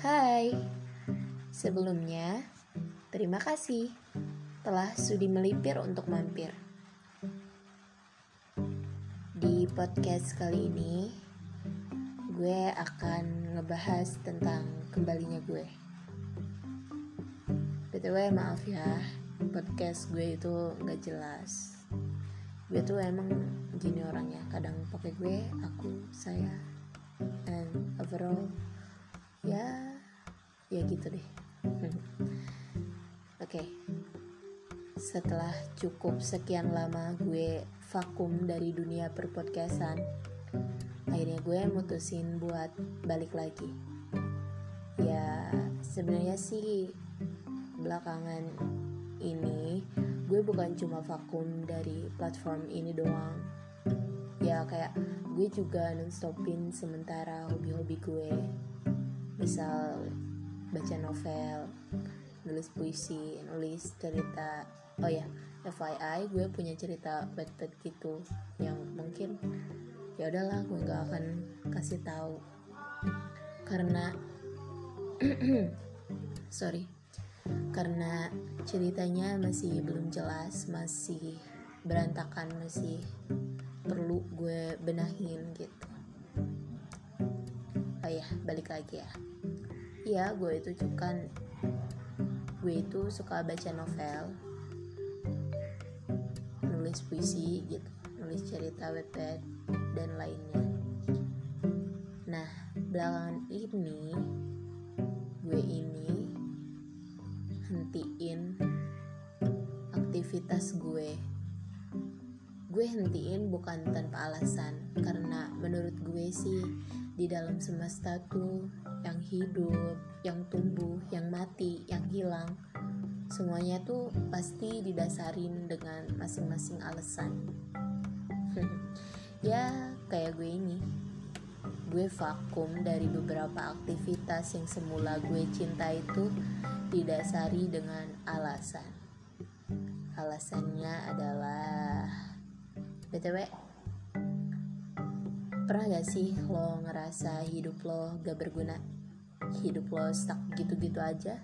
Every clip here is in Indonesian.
Hai, sebelumnya terima kasih telah sudi melipir untuk mampir. Di podcast kali ini, gue akan ngebahas tentang kembalinya gue. BTW maaf ya, podcast gue itu nggak jelas. Gue tuh emang gini orangnya, kadang pakai gue, aku, saya, and overall ya ya gitu deh. Oke. Okay. setelah cukup sekian lama gue vakum dari dunia perpodcastan akhirnya gue mutusin buat balik lagi. Ya sebenarnya sih belakangan ini gue bukan cuma vakum dari platform ini doang ya kayak gue juga nonstopin sementara hobi-hobi gue. Misal baca novel nulis puisi nulis cerita. Oh ya FYI gue punya cerita pet-pet gitu yang mungkin ya udahlah gue nggak akan kasih tahu. Karena sorry karena ceritanya masih belum jelas masih berantakan masih perlu gue benahin gitu. Oh ya balik lagi ya. Ya gue itu kan gue itu suka baca novel nulis puisi gitu nulis cerita webpad dan lainnya. Nah belakangan ini gue ini hentiin aktivitas gue gue hentiin bukan tanpa alasan. Karena menurut gue sih di dalam semesta tuh yang hidup, yang tumbuh, yang mati, yang hilang semuanya tuh pasti didasarin dengan masing-masing alasan. Ya kayak gue ini. Gue vakum dari beberapa aktivitas yang semula gue cinta itu didasari dengan alasan. Alasannya adalah BTW Pernah gak sih lo ngerasa hidup lo gak berguna? Hidup lo stuck gitu-gitu aja?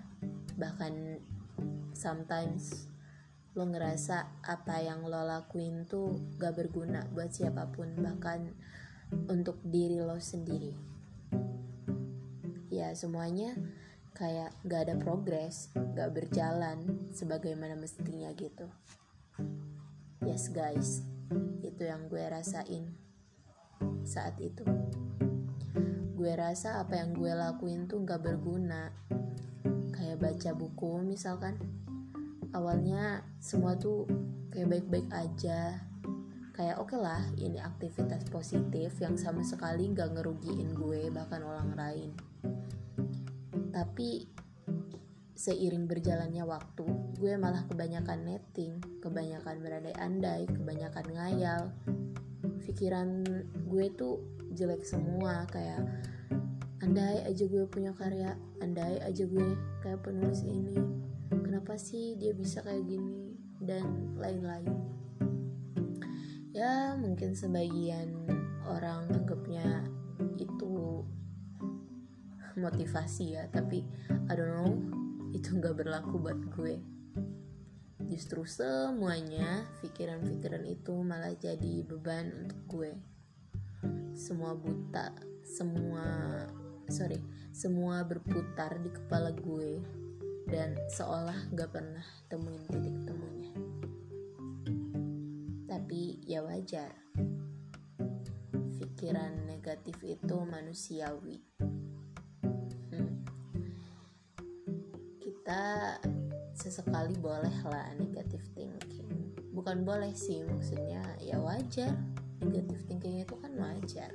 Bahkan sometimes lo ngerasa apa yang lo lakuin tuh gak berguna buat siapa pun Bahkan untuk diri lo sendiri Ya semuanya kayak gak ada progres, gak berjalan sebagaimana mestinya gitu Yes guys, itu yang gue rasain saat itu. Gue rasa apa yang gue lakuin tuh gak berguna. Kayak baca buku misalkan. Awalnya semua tuh kayak baik-baik aja. Kayak oke okay lah ini aktivitas positif yang sama sekali gak ngerugiin gue bahkan orang lain. Tapi seiring berjalannya waktu, gue malah kebanyakan netting, kebanyakan berandai-andai, kebanyakan ngayal. Pikiran gue tuh jelek semua kayak andai aja gue punya karya, andai aja gue kayak penulis ini. Kenapa sih dia bisa kayak gini dan lain-lain. Ya, mungkin sebagian orang anggapnya itu motivasi ya, tapi I don't know itu nggak berlaku buat gue. Justru semuanya pikiran-pikiran itu malah jadi beban untuk gue. Semua buta semua sorry semua berputar di kepala gue dan seolah gak pernah temuin titik temunya. Tapi ya wajar pikiran negatif itu manusiawi kita sesekali boleh lah negatif thinking. Bukan boleh sih maksudnya ya wajar. Negatif thinking itu kan wajar